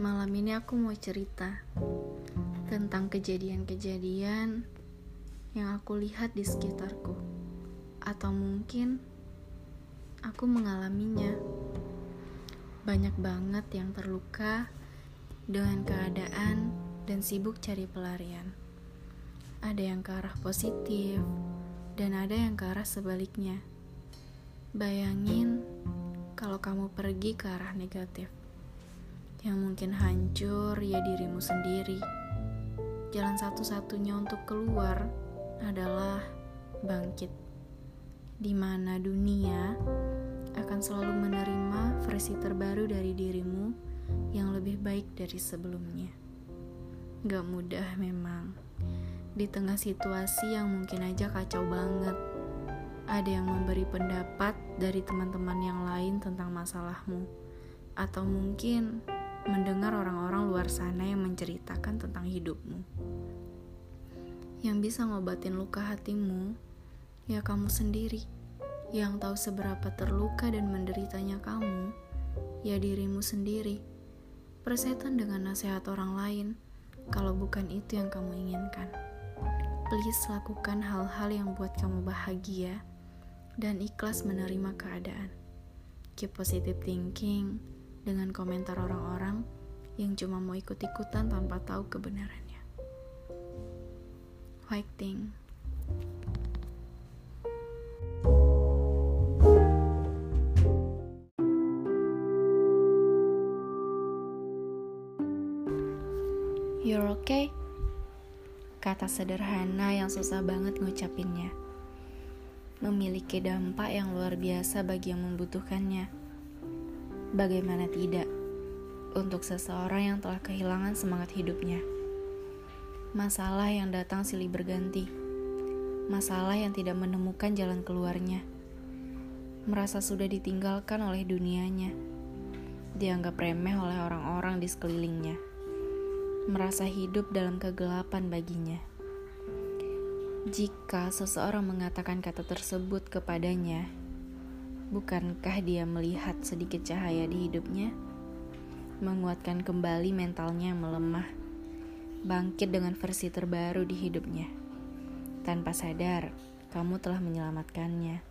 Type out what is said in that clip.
Malam ini aku mau cerita tentang kejadian-kejadian yang aku lihat di sekitarku, atau mungkin aku mengalaminya. Banyak banget yang terluka dengan keadaan dan sibuk cari pelarian. Ada yang ke arah positif, dan ada yang ke arah sebaliknya. Bayangin kalau kamu pergi ke arah negatif. Yang mungkin hancur ya dirimu sendiri. Jalan satu-satunya untuk keluar adalah bangkit. Di mana dunia akan selalu menerima versi terbaru dari dirimu yang lebih baik dari sebelumnya. Gak mudah memang. Di tengah situasi yang mungkin aja kacau banget ada yang memberi pendapat dari teman-teman yang lain tentang masalahmu, atau mungkin mendengar orang-orang luar sana yang menceritakan tentang hidupmu. Yang bisa ngobatin luka hatimu, ya kamu sendiri. Yang tahu seberapa terluka dan menderitanya kamu, ya dirimu sendiri. Persetan dengan nasihat orang lain, kalau bukan itu yang kamu inginkan. Please lakukan hal-hal yang buat kamu bahagia dan ikhlas menerima keadaan. Keep positive thinking dengan komentar orang-orang yang cuma mau ikut-ikutan tanpa tahu kebenarannya. Fighting. You're okay? Kata sederhana yang susah banget ngucapinnya memiliki dampak yang luar biasa bagi yang membutuhkannya. Bagaimana tidak untuk seseorang yang telah kehilangan semangat hidupnya? Masalah yang datang silih berganti, masalah yang tidak menemukan jalan keluarnya, merasa sudah ditinggalkan oleh dunianya, dianggap remeh oleh orang-orang di sekelilingnya, merasa hidup dalam kegelapan baginya. Jika seseorang mengatakan kata tersebut kepadanya, bukankah dia melihat sedikit cahaya di hidupnya? Menguatkan kembali mentalnya yang melemah, bangkit dengan versi terbaru di hidupnya. Tanpa sadar, kamu telah menyelamatkannya.